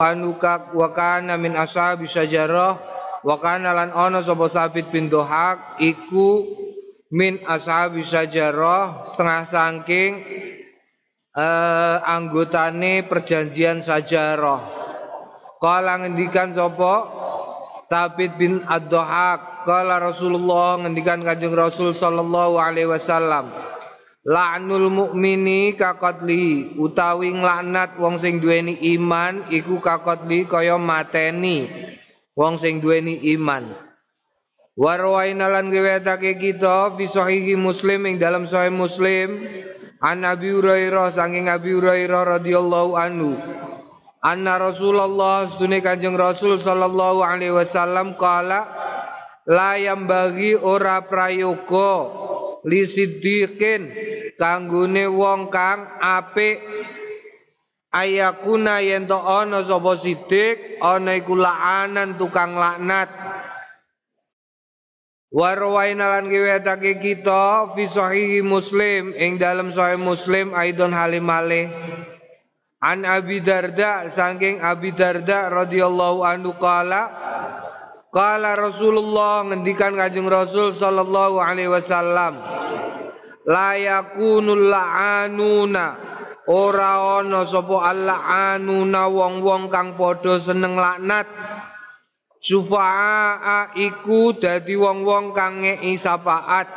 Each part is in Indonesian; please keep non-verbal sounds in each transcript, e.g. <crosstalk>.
anuka wa kana min ashabi syajarah wa kana lan ana sapa Sabit bin Dohak iku min ashabi syajarah setengah saking uh, anggotane perjanjian sajarah kala ngendikan sapa Sabit bin Ad-Dohak kala Rasulullah ngendikan Kanjeng Rasul sallallahu alaihi wasallam La'nul mukmini kakotli utawi nglaknat wong sing duweni iman iku kakotli kaya mateni wong sing duweni iman. Warwaina lan riwayatake kita fi sahihi Muslim ing dalam sahih Muslim an Abi Hurairah saking Abi Hurairah radhiyallahu anhu anna Rasulullah sedune Kanjeng Rasul sallallahu alaihi wasallam kala la bagi ora prayoga li siddiqin kanggone wong kang apik. Ayakuna yen to ana sapa siddiq ana iku laanan tukang laknat. Warwaina lan kiwetake kita fi sahihi Muslim ing dalam sahih Muslim aidon halim An Abi Darda saking Abi Darda radhiyallahu anhu qala Kala Rasulullah ngendikan Kanjeng Rasul sallallahu alaihi wasallam la yakunul la'anuna. Ora ana sapa al'anuna wong-wong kang padha seneng laknat. Sufa'a iku dadi wong-wong kang ngeki sapaat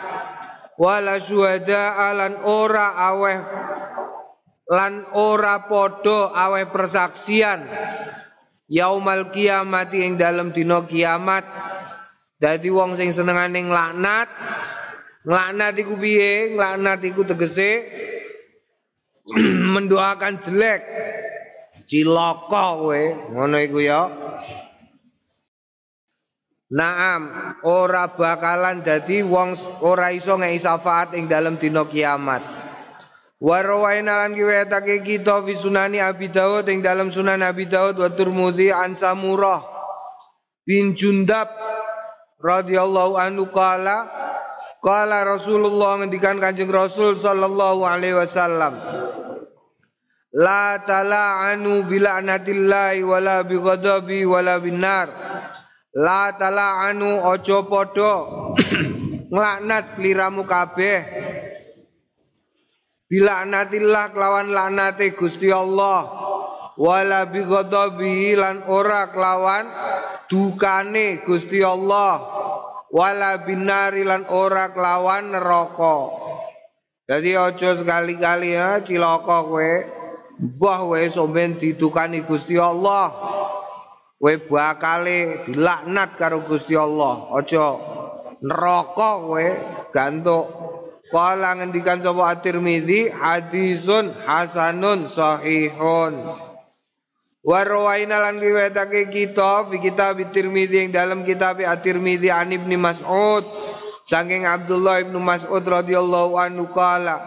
wala syuhada lan ora aweh lan ora padha aweh persaksian yaumal kiamat ing dalam dina kiamat. Dadi wong sing senengane nglaknat nglaknat iku piye? Nglaknat iku tegese <clears throat> mendoakan jelek. Cilaka kowe ngono iku ya. Naam, ora bakalan dadi wong ora iso ngei syafaat ing dalam dina kiamat. Warwaina lan kiwetake kita fi sunani Abi Dawud ing dalam sunan Abi Dawud wa Turmudi an Samurah bin Jundab radhiyallahu anhu qala qala Rasulullah ngendikan Kanjeng Rasul sallallahu alaihi wasallam La tala'anu bila'natillahi wala bighadabi wala binar La tala'anu ojo podo <clears throat> nglaknat sliramu kabeh Bila natillah kelawan laknate Gusti Allah wala bi lan ora kelawan dukane Gusti Allah wala binari lan ora kelawan neraka. Jadi ojo sekali-kali ya cilaka kowe mbah kowe somben didukani Gusti Allah. Kowe bakale dilaknat karo Gusti Allah. Ojo neraka kowe gantuk Kala ngendikan sapa At-Tirmizi hadisun hasanun sahihun. Wa rawaina lan riwayatake kita fi kitab Tirmizi yang dalam kitab At-Tirmizi an Ibnu Mas'ud saking Abdullah Ibnu Mas'ud radhiyallahu anhu kala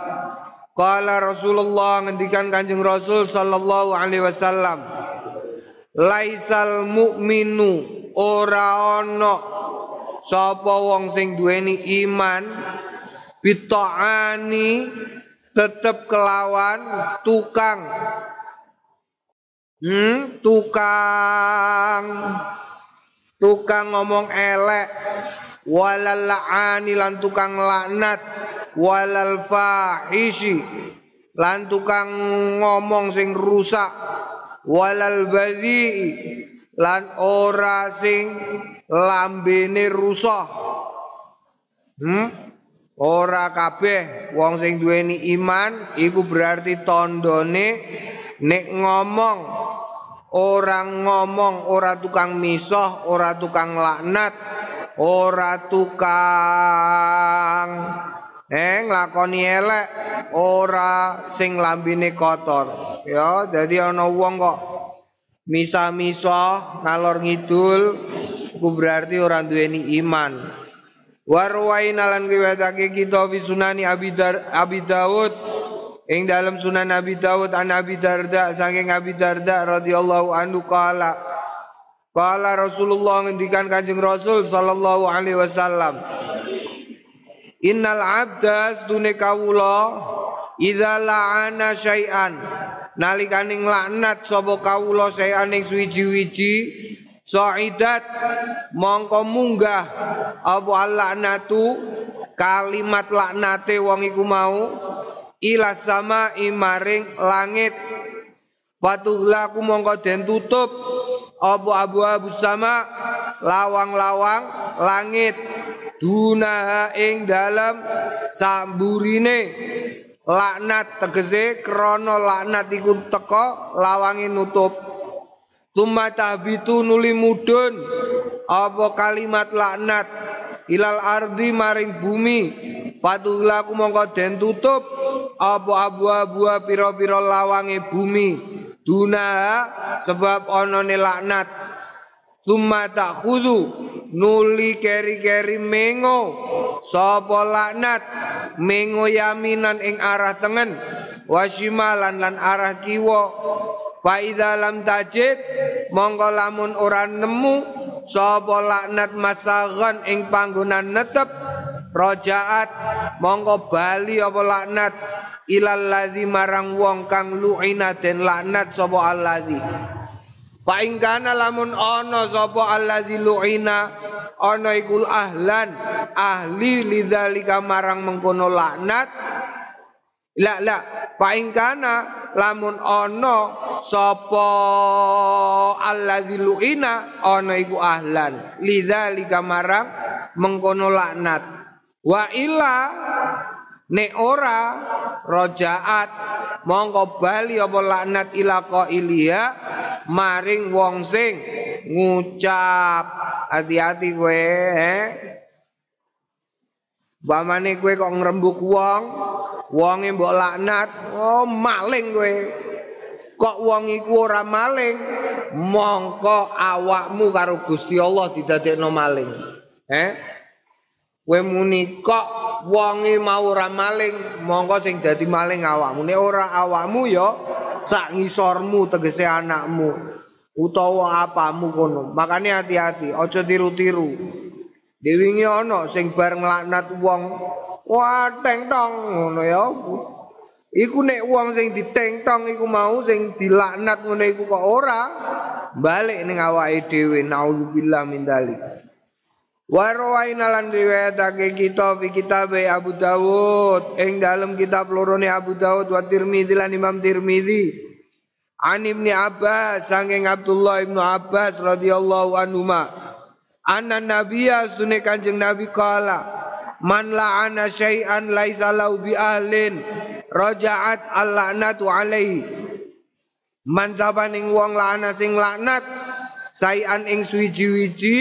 Kala Rasulullah ngendikan Kanjeng Rasul sallallahu alaihi wasallam Laisal mu'minu ora ana sapa wong sing duweni iman Bito'ani tetap kelawan tukang. Hmm, tukang. Tukang ngomong elek. Walal la'ani lan tukang laknat. Walal fahishi lan tukang ngomong sing rusak. Walal badhi lan ora sing lambene rusak. Hmm? Ora kabeh wong sing duweni iman iku berarti tandane nek ngomong orang ngomong ora tukang misoh, ora tukang laknat, ora tukang eh nglakoni elek, ora sing lambine kotor. Ya, dadi ana wong kok misa-misa ngalor ngidul iku berarti orang duweni iman. Warwaina lan riwayatake kita fi sunani Abi, Dar, Abi Daud ing dalam sunan Abi Daud an Abi Darda saking Abi Darda radhiyallahu anhu qala. Qala Rasulullah ngendikan Kanjeng Rasul sallallahu alaihi wasallam Innal abda stune kawula idza la'ana syai'an. Nalikane laknat sapa kawula sayaning suwiji-wiji Sa'idat mongko munggah. Apa laknatu kalimat laknate wong iku mau. Ila sama imaring langit. Patuhlaku mongko den tutup. Apa abu-abu sama? Lawang-lawang langit. Dunaha ing dalam samburine. Laknat tegese krana laknat iku teka lawange nutup Tuma tahbitu nuli mudun. Apa kalimat laknat? Ilal ardi maring bumi. Patuhlaku mongko den tutup. Apa abu-abu pira-pira lawange bumi? Duna sebab onone laknat. Tumma tak nuli keri-keri mengo. Sapa laknat? Mengo yaminan ing arah tengen. Wasimalan lan arah kiwa Faida lam tajid mongko lamun ora nemu sapa laknat masagan ing panggonan netep rojaat mongko bali apa laknat ilal ladzi marang wong kang lu'ina den laknat sapa alladzi. Fa ing kana lamun ana sapa alladzi lu'ina ana iku ahlan ahli lidzalika marang mengkono laknat La la fa ing kana lamun ana sapa alladzi lu'ina ana iku ahlan. Lidzalika marang mengkono laknat. Wa illa Nek ora rojaat mongko bali apa laknat ila ilia maring wong sing ngucap. Hati-hati kowe eh Bamane kowe kok ngrembug wong wonge mbok laknat oh maling kowe kok wong iku ora maling mongko awakmu karo Gusti Allah didadekno maling eh kowe muni kok wonge mau ora maling, monggo sing dadi maling awakmu. Nek ora awakmu ya sak ngisormu tegese anakmu utawa apamu kono. Makane hati-hati, aja tiru-tiru. Dewingi ana sing bar nglaknat wong, wah tong ngono ya. Iku nek wong sing ditengtong iku mau sing dilaknat ngono iku kok ora balik ning awake dhewe naudzubillah min dzalik. Wa rawaina lan riwayatake kita fi kitab Abu Dawud ing dalam kitab lorone Abu Dawud wa Tirmidzi lan Imam Tirmidzi An Ibnu Abbas saking Abdullah Ibnu Abbas radhiyallahu anhuma anna nabiyya sunne kanjeng nabi kala man la'ana syai'an laisa lau bi ahlin raja'at al-la'natu alaihi. Man sabaning wong la'ana sing laknat sayan ing suwiji-wiji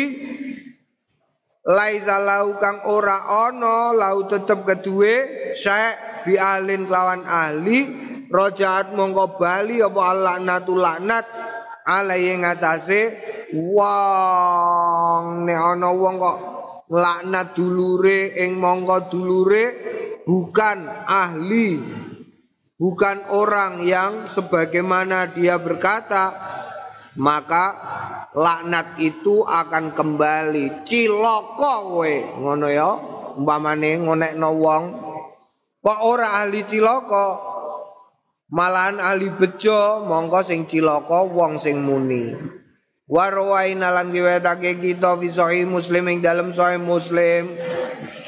laisa lau kang ora ana lau tetep kedue syek bi alin kelawan ahli rojaat mongko bali apa laknatu laknat alai ngatasé wong nek ana wong kok laknat dulure ing mongko dulure bukan ahli bukan orang yang sebagaimana dia berkata maka laknat itu akan kembali. Ciloko kowe ngono ya. Umpamane ngonekno wong kok ora ahli ciloko malahan ahli bejo mongko sing ciloko wong sing muni. Warwaina lan diwetake kita fi muslim ing dalam sahih muslim.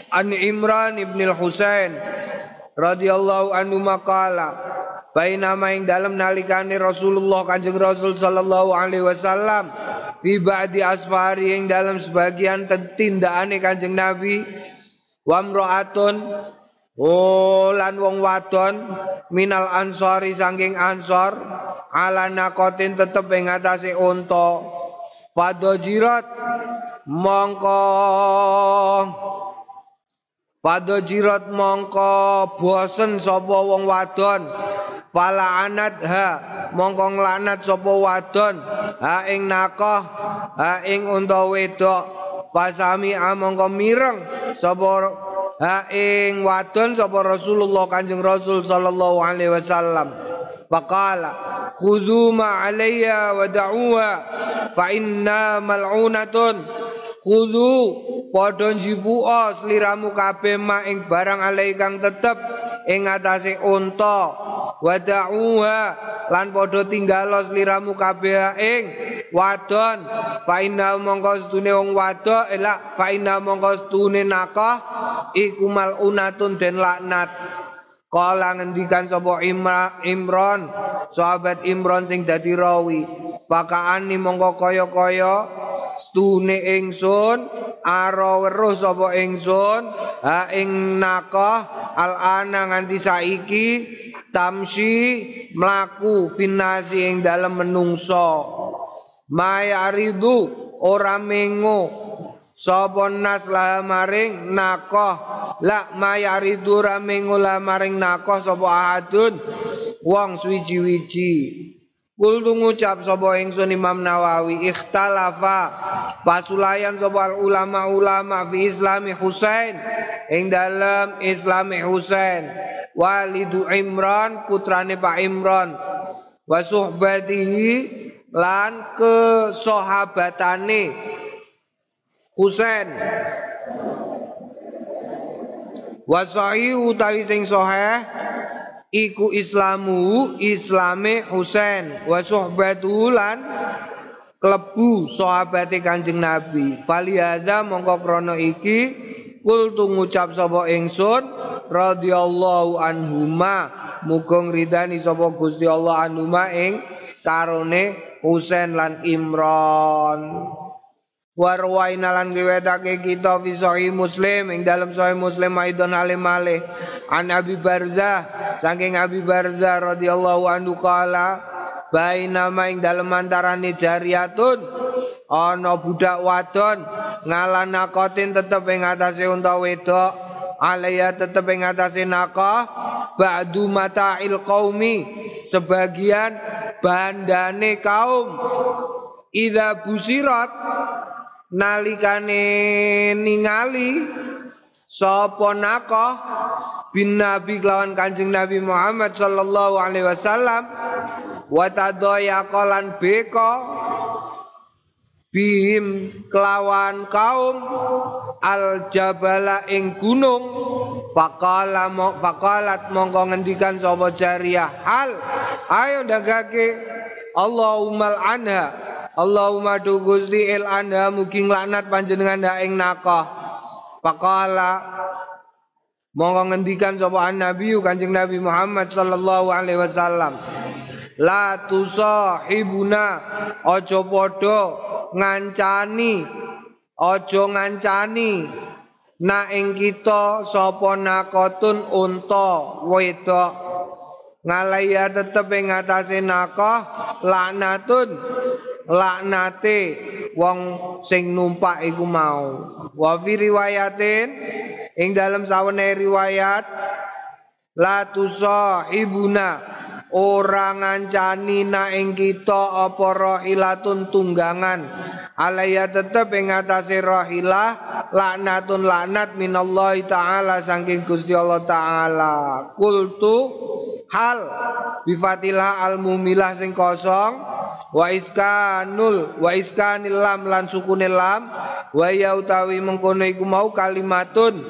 An Imran ibn al-Husain radhiyallahu anhu maqala Baina ing dalam nalikane Rasulullah Kanjeng Rasul sallallahu alaihi wasallam fi ba'di asfari ing dalam sebagian tindakane Kanjeng Nabi wa Oh lan wong wadon minal ansori saking ansor ala nakotin tetep ing atase unta. Padha jirat mongko. Padha jirat mongko. Bosen sapa wong wadon? Fala anat ha mongko nglanat sapa wadon? Ha ing nakoh ha ing unta wedok. Pasami mongko mireng sapa ha ing wadon sapa Rasulullah Kanjeng Rasul sallallahu alaihi wasallam. Faqala khudhu ma alayya wa da'uha fa inna mal'unatun. Khudhu padha jibu'a sliramu kabeh ma ing barang alai kang tetep ing atase unta. Wada'uha lan padha tinggalos liramu kabeh ing wadon. Fa inna mongko wong wadon elak fa inna mongko nakah iku malunatun den laknat Kala ngendikan sapa Imran, sahabat Imran sing dadi rawi. Pakaan ni mongko kaya-kaya stune ingsun ara weruh sapa ingsun ha ing nakah al ana nganti saiki tamsi mlaku finasi ing dalem menungso mayaridu ora mengo Sapa nas la maring nakoh. La mayaridu ramingu la maring nakoh sapa ahadun. Wong suwiji-wiji Kul ngucap sapa ingsun Imam Nawawi ikhtalafa. Pasulayan sapa ulama-ulama fi Islami Husain. Ing dalam Islami Husain. Walidu Imran putrane Pak Imran. Wa lan ke sahabatane Husain Wa utawi sing sahih iku islamu islame Husain wa suhbatu lan klebu sahabate Kanjeng Nabi. Falihadza mongko krana iki kul ngucap sapa ingsun radhiyallahu anhuma muga ngridani sapa Gusti Allah anhuma ing karone Husain lan Imran. Warwaina lan riwayatake kita fi sahih Muslim. Ing dalam sahih Muslim aidon alim malih an Abi Barzah saking Abi Barzah radhiyallahu anhu kala baina ing dalem antarane jariyatun ana budak wadon ngalana kotin tetep ing atase unta wedok alaya tetep ing atase nakah ba'du mata'il qaumi sebagian bandane kaum. Ida busirat nalikane ningali sapa nakoh bin Nabi kelawan Kanjeng Nabi Muhammad sallallahu alaihi wasallam wa tadaya qalan beko bihim kelawan kaum al jabala ing gunung. Faqala faqalat mongko ngendikan sapa jariyah hal ayo dagake Allahumma anha Allahumma du Gusti il anda mugi laknat panjenengan dak ing nakah. Faqala Monggo ngendikan sapa Nabi Kanjeng Nabi Muhammad sallallahu alaihi wasallam. La tusahibuna aja padha ngancani aja ngancani na ing kita sapa nakotun unta wedok ngalaya tetep ing atase nakah laknatun laknate wong sing numpak iku mau. Wa fi riwayatin ing dalam sawene riwayat la tusahibuna ora ngancani na ing kita apa rahilatun tunggangan. Alaya tetep ing atase rahilah laknatun laknat minallahi taala saking Gusti Allah taala. Kultu hal bifatilah al mumilah sing kosong wa iskanul wa iskanil lam lan sukune lam. Wa ya utawi mengkono iku mau kalimatun.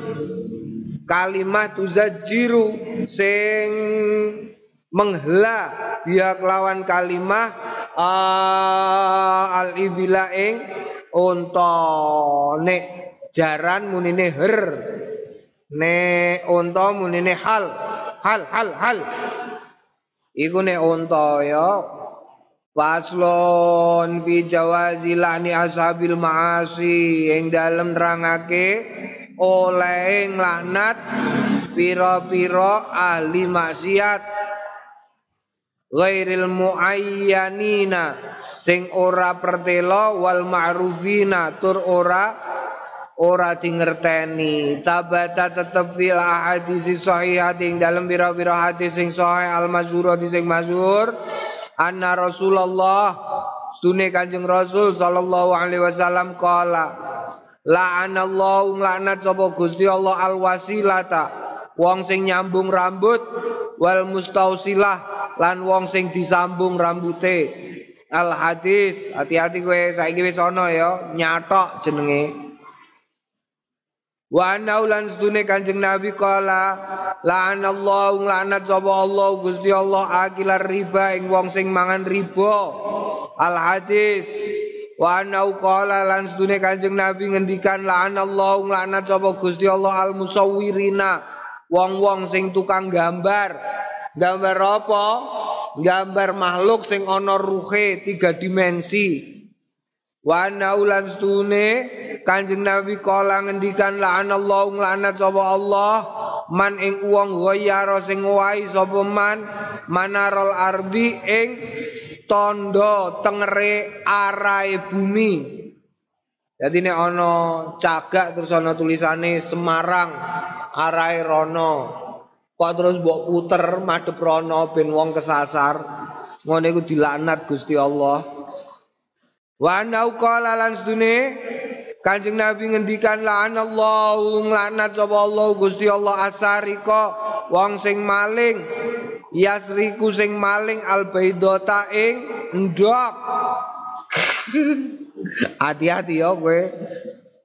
Kalimat tuzajiru sing menghela biak lawan kalimah uh, al ibila ing unta nek jaran munine her. Nek unta munine hal. Hal hal hal. Iku nek unta ya Paslon fi jawazi lani ashabil ma'asi yang dalam nerangake oleh laknat piro-piro ahli maksiat. Ghairil muayyanina sing ora pertelo wal ma'rufina tur ora ora dingerteni. Tabata tetep fil ahadis sahih ing dalam biro-biro hadis sing sahih al mazhur sing mazhur anna Rasulullah. Stune Kanjeng Rasul sallallahu alaihi wasallam qala la'anallahu laknat sapa Gusti Allah al wasilata wong sing nyambung rambut wal mustausilah lan wong sing disambung rambute al hadis hati-hati kowe saiki wis ana ya nyatok jenenge Wa anna ulan sedune Kanjeng Nabi kala la'anallahu laknat sapa Allah Gusti Allah akilar riba ing wong sing mangan riba. Al hadis Wa anna qala lan sedune Kanjeng Nabi ngendikan la'anallahu laknat sapa Gusti Allah al musawwirina wong-wong sing tukang gambar. Gambar apa? Gambar makhluk sing ana ruhe tiga dimensi. Wa naulan stune Kanjeng Nabi kala ngendikan la'anallahu nglanat sapa Allah man ing wong ghayara sing wahi sapa man manarol ardi ing tondo tengere arai bumi. Jadi ini ono cagak terus ono tulisane Semarang arai rono. Kok terus mbok puter madhep rono ben wong kesasar. Ngono iku dilaknat Gusti Allah. Wa anau qala lan sedune Kanjeng Nabi ngendikan la'anallahu nglanat sapa Allah Gusti Allah asarika wong sing maling yasriku sing maling albaidota ing ndok. <laughs> Hati-hati ya kowe.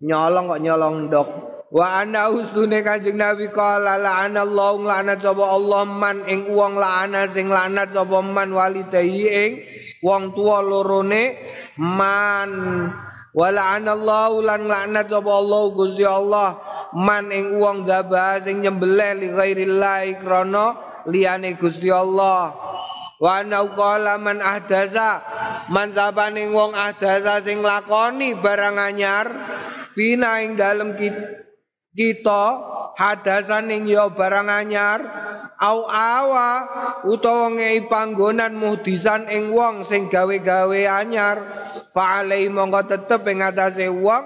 Nyolong kok nyolong ndok Wa ana usune Kanjeng Nabi qala la'anallahu nglanat sapa Allah man ing wong la'ana sing lanat sapa man walidayhi ing wong tuwa lorone man. Wala anallahu lan laknat sapa Allah Gusti Allah man ing wong dzaba sing nyembelih li ghairillah krana liyane Gusti Allah. Wa ana qala man ahdasa man sabane wong ahdasa sing lakoni barang anyar pina ing dalem kita hadasan ing ya barang anyar au awa utawa ngei panggonan muhdisan ing wong sing gawe-gawe anyar. Fa alai mongko tetep ing atase wong.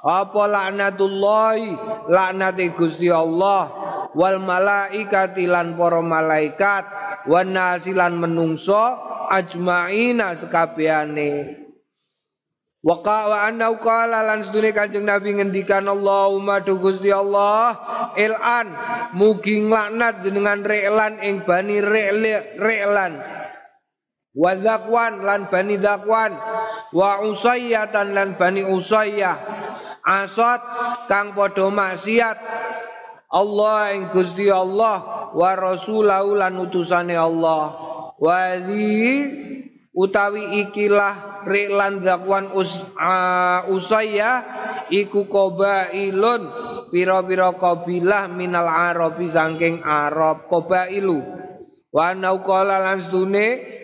Apa laknatullahi? Laknate Gusti Allah. Wal malaikati lan para malaikat. Wan nasilan menungso ajmaina sekabehane Wa anna qala lan sedune Kanjeng Nabi ngendikan Allahumma du Gusti Allah ilan mugi nglaknat jenengan re'lan ing bani re'lan. Wa zakwan lan bani zakwan. Wa usayyatan lan bani usayyah. Asad kang padha maksiat. Allah ing Gusti Allah wa rasulahu lan utusane Allah. Wa utawi ikilah reklan zakwan us, uh, usaya iku ilun pira-pira kabilah minal arabi saking arab ilu wa nauqala lan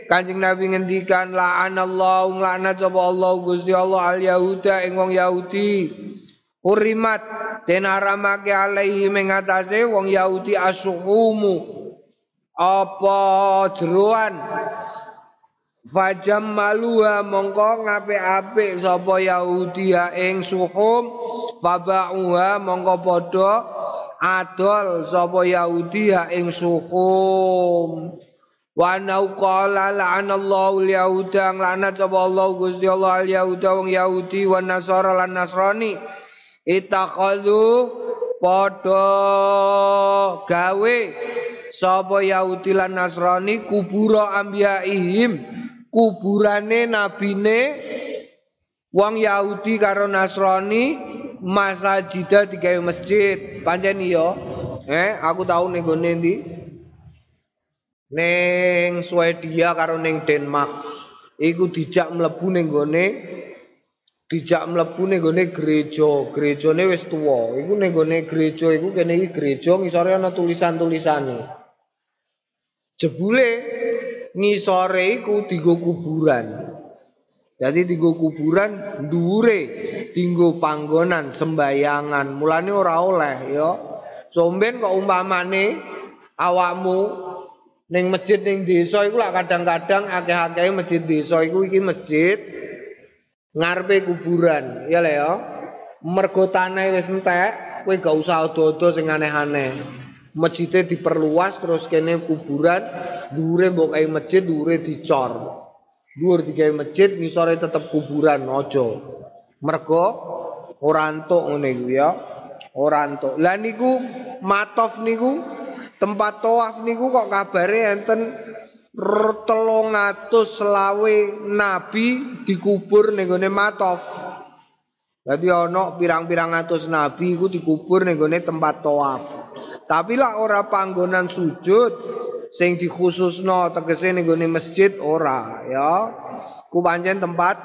Kanjeng Nabi ngendikan la'anallahu laknat sapa Allah Gusti Allah al Yahuda ing wong Yahudi. Hurimat den haramake alaihi mengatase wong Yahudi asuhumu. Apa jeroan Fajam maluha mongko ngape-ape sapa Yahudi ing suhum. Fabauha mongko padha adol sapa Yahudi ing suhum. Wa nau qala la'anallahu al-yahuda laknat sapa Allah Gusti Allah al-yahuda wong Yahudi wa nasara lan Nasrani. Itakhadhu padha gawe sapa Yahudi lan Nasrani kubura ambiyaihim kuburane nabine wong Yahudi karo Nasrani masajida digawe masjid. Pancen iya. Eh aku tahu ning gone ndi? Ning Swedia karo ning Denmark. Iku dijak mlebu ning gone dijak mlebu ning gone gereja. Gerejane wis iku ning gone gereja iku kene iki gereja ana tulisan-tulisane. Jebule ngisore iku dienggo kuburan. Jadi dienggo kuburan dhuwure dienggo panggonan sembayangan. Mulane ora oleh ya. Somben kok umpamane awakmu ning masjid ning desa iku lah kadang-kadang akeh-akeh masjid desa iku iki masjid ngarepe kuburan. Ya le ya. Mergo tanah wis entek, kowe gak usah odo-odo sing aneh-aneh. Masjidnya diperluas terus kene kuburan dhuwure mbok kae masjid dhuwure dicor. Dhuwur digawe masjid ngisore tetep kuburan aja. Mergo ora entuk ngene ya. Ora. Lah niku matof niku tempat tawaf niku kok kabare enten telung atus selawe nabi dikubur ning gone matof. Dadi ana pirang-pirang atus nabi iku dikubur ning gone tempat tawaf. Tapi lah ora panggonan sujud sing dikhususno tegese ning gone masjid ora ya. Ku pancen tempat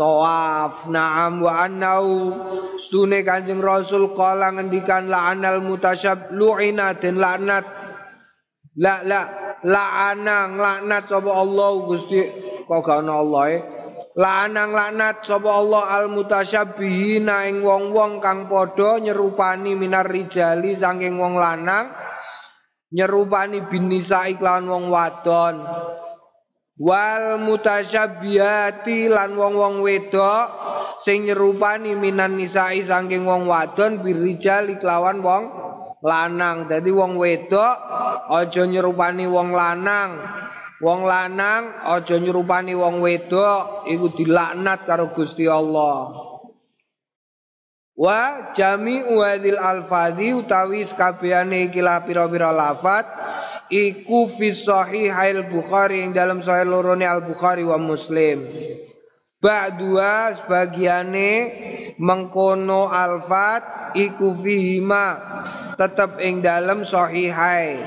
tawaf. Naam wa annau stune Kanjeng Rasul kala ngendikan la'anal mutasyab lu'ina den laknat. La la la'ana laknat sapa Allah Gusti kok gak ana Allah e. Lanang laknat sapa Allah al mutasyabihina ing wong-wong kang padha nyerupani minar rijali saking wong lanang nyerupani binisa iklan wong wadon. Wal mutasyabihati lan wong-wong wedok sing nyerupani minan nisai saking wong wadon birijal iklawan wong lanang. Dadi wong wedok aja nyerupani wong lanang Wong lanang aja nyerupani wong wedok iku dilaknat karo Gusti Allah. Wa jami'u hadhil alfadhi utawi sakabehane iki pira-pira lafat iku fi sahihail Bukhari ing dalam sahih lorone Al Bukhari wa Muslim. Ba'dua sebagiane mengkono alfat iku fihima tetep ing dalam sahihai.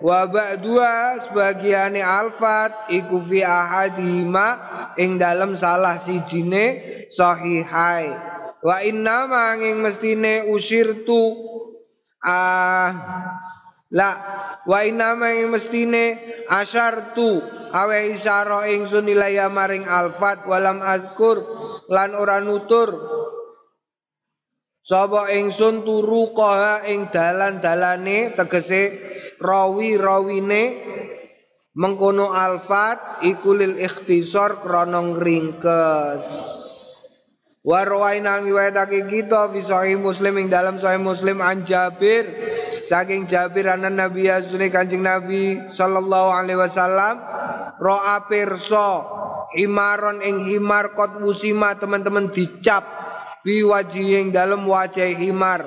Wa ba'dua sebagiane alfat iku fi ahadima ing dalam salah sijine sahihai. Wa inna manging mestine usirtu ah la wa inna manging mestine asyartu awe isyara ingsun ilaya maring alfat walam azkur lan ora nutur Sapa ingsun turu koha ing dalan-dalane tegese rawi-rawine mengkono alfat iku lil ikhtisar krana ngringkes. Wa rawaina ngiwetake kita fi sahih Muslim ing dalam sahih Muslim an Jabir saking Jabir anan Nabi Yasune Kanjeng Nabi sallallahu alaihi wasallam ro'a pirsa himaron ing himar kot musima teman-teman dicap fi wajhi ing dalem wajah himar.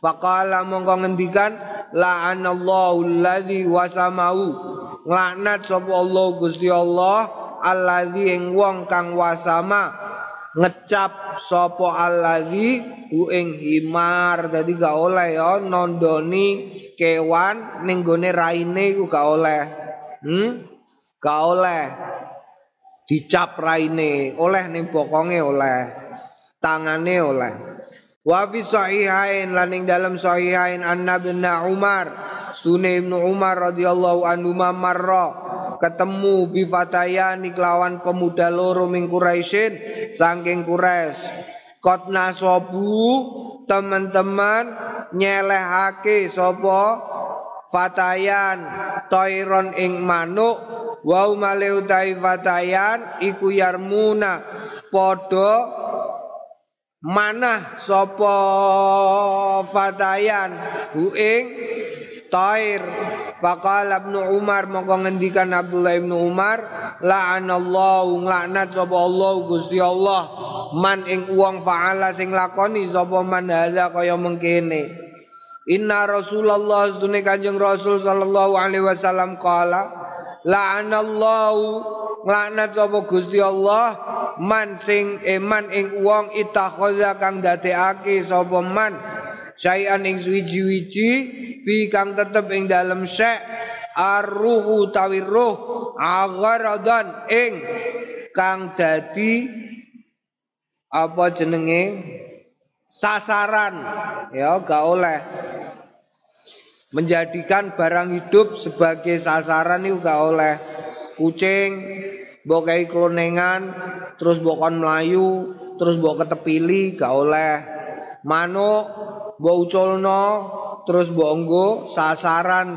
Faqala mongko ngendikan la'anallahu alladzi wasamau. Nglaknat sapa Allah Gusti Allah alladzi ing wong kang wasama. Ngecap sapa alladzi ku ing himar. Dadi gak oleh ya nondoni kewan ning gone raine ku gak oleh. Hmm? Gak oleh. Dicap raine oleh ning bokonge oleh tangane oleh. Wa fi sahihain laning dalam sahihain anna bin Umar Sunni Ibnu Umar radhiyallahu anhu marra ketemu bi fatayani kelawan pemuda loro ming Quraisyin saking Quraisy. Kot nasobu teman-teman nyelehake sapa? Fatayan toiron ing manuk wau maleu fatayan iku yarmuna padha manah sapa fatayan hu ing tair. Faqala Ibnu Umar mongko ngendikan Abdullah Ibnu Umar la'anallahu nglaknat sapa Allah Gusti Allah man ing wong faala sing lakoni sapa man hadza kaya mengkene. Inna Rasulullah sedune Kanjeng Rasul sallallahu alaihi wasallam qala la'anallahu nglaknat sapa Gusti Allah man sing eman ing wong itakhadha kang dadekake sapa man? Sayan ing suwiji-wiji fi kang tetep ing dalem syek arruhu tawir ruh agharadan ing kang dadi apa jenenge? Sasaran. Ya gak oleh. Menjadikan barang hidup sebagai sasaran itu gak oleh. Kucing mbok kei klonengan terus mbok kon mlayu terus mbok ketepili gak oleh. Manuk mbok uculno terus mbok nggo sasaran.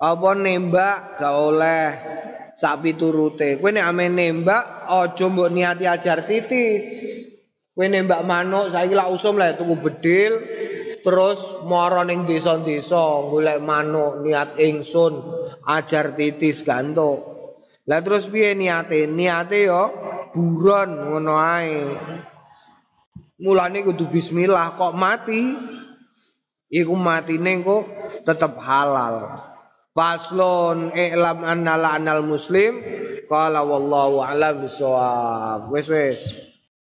Apa nembak gak oleh. Sapi turute kowe nek ame nembak aja mbok niati ajar titis. Kowe nembak manuk saiki lak usum lah tuku bedil terus mara ning desa-desa golek manuk niat ingsun ajar titis gantuk Lah terus piye niate? Niate yo buron ngono ae. Mulane kudu bismillah kok mati. Iku matine kok tetep halal. Faslon i'lam anna anal muslim qala wallahu a'lam bisawab. Wes wes.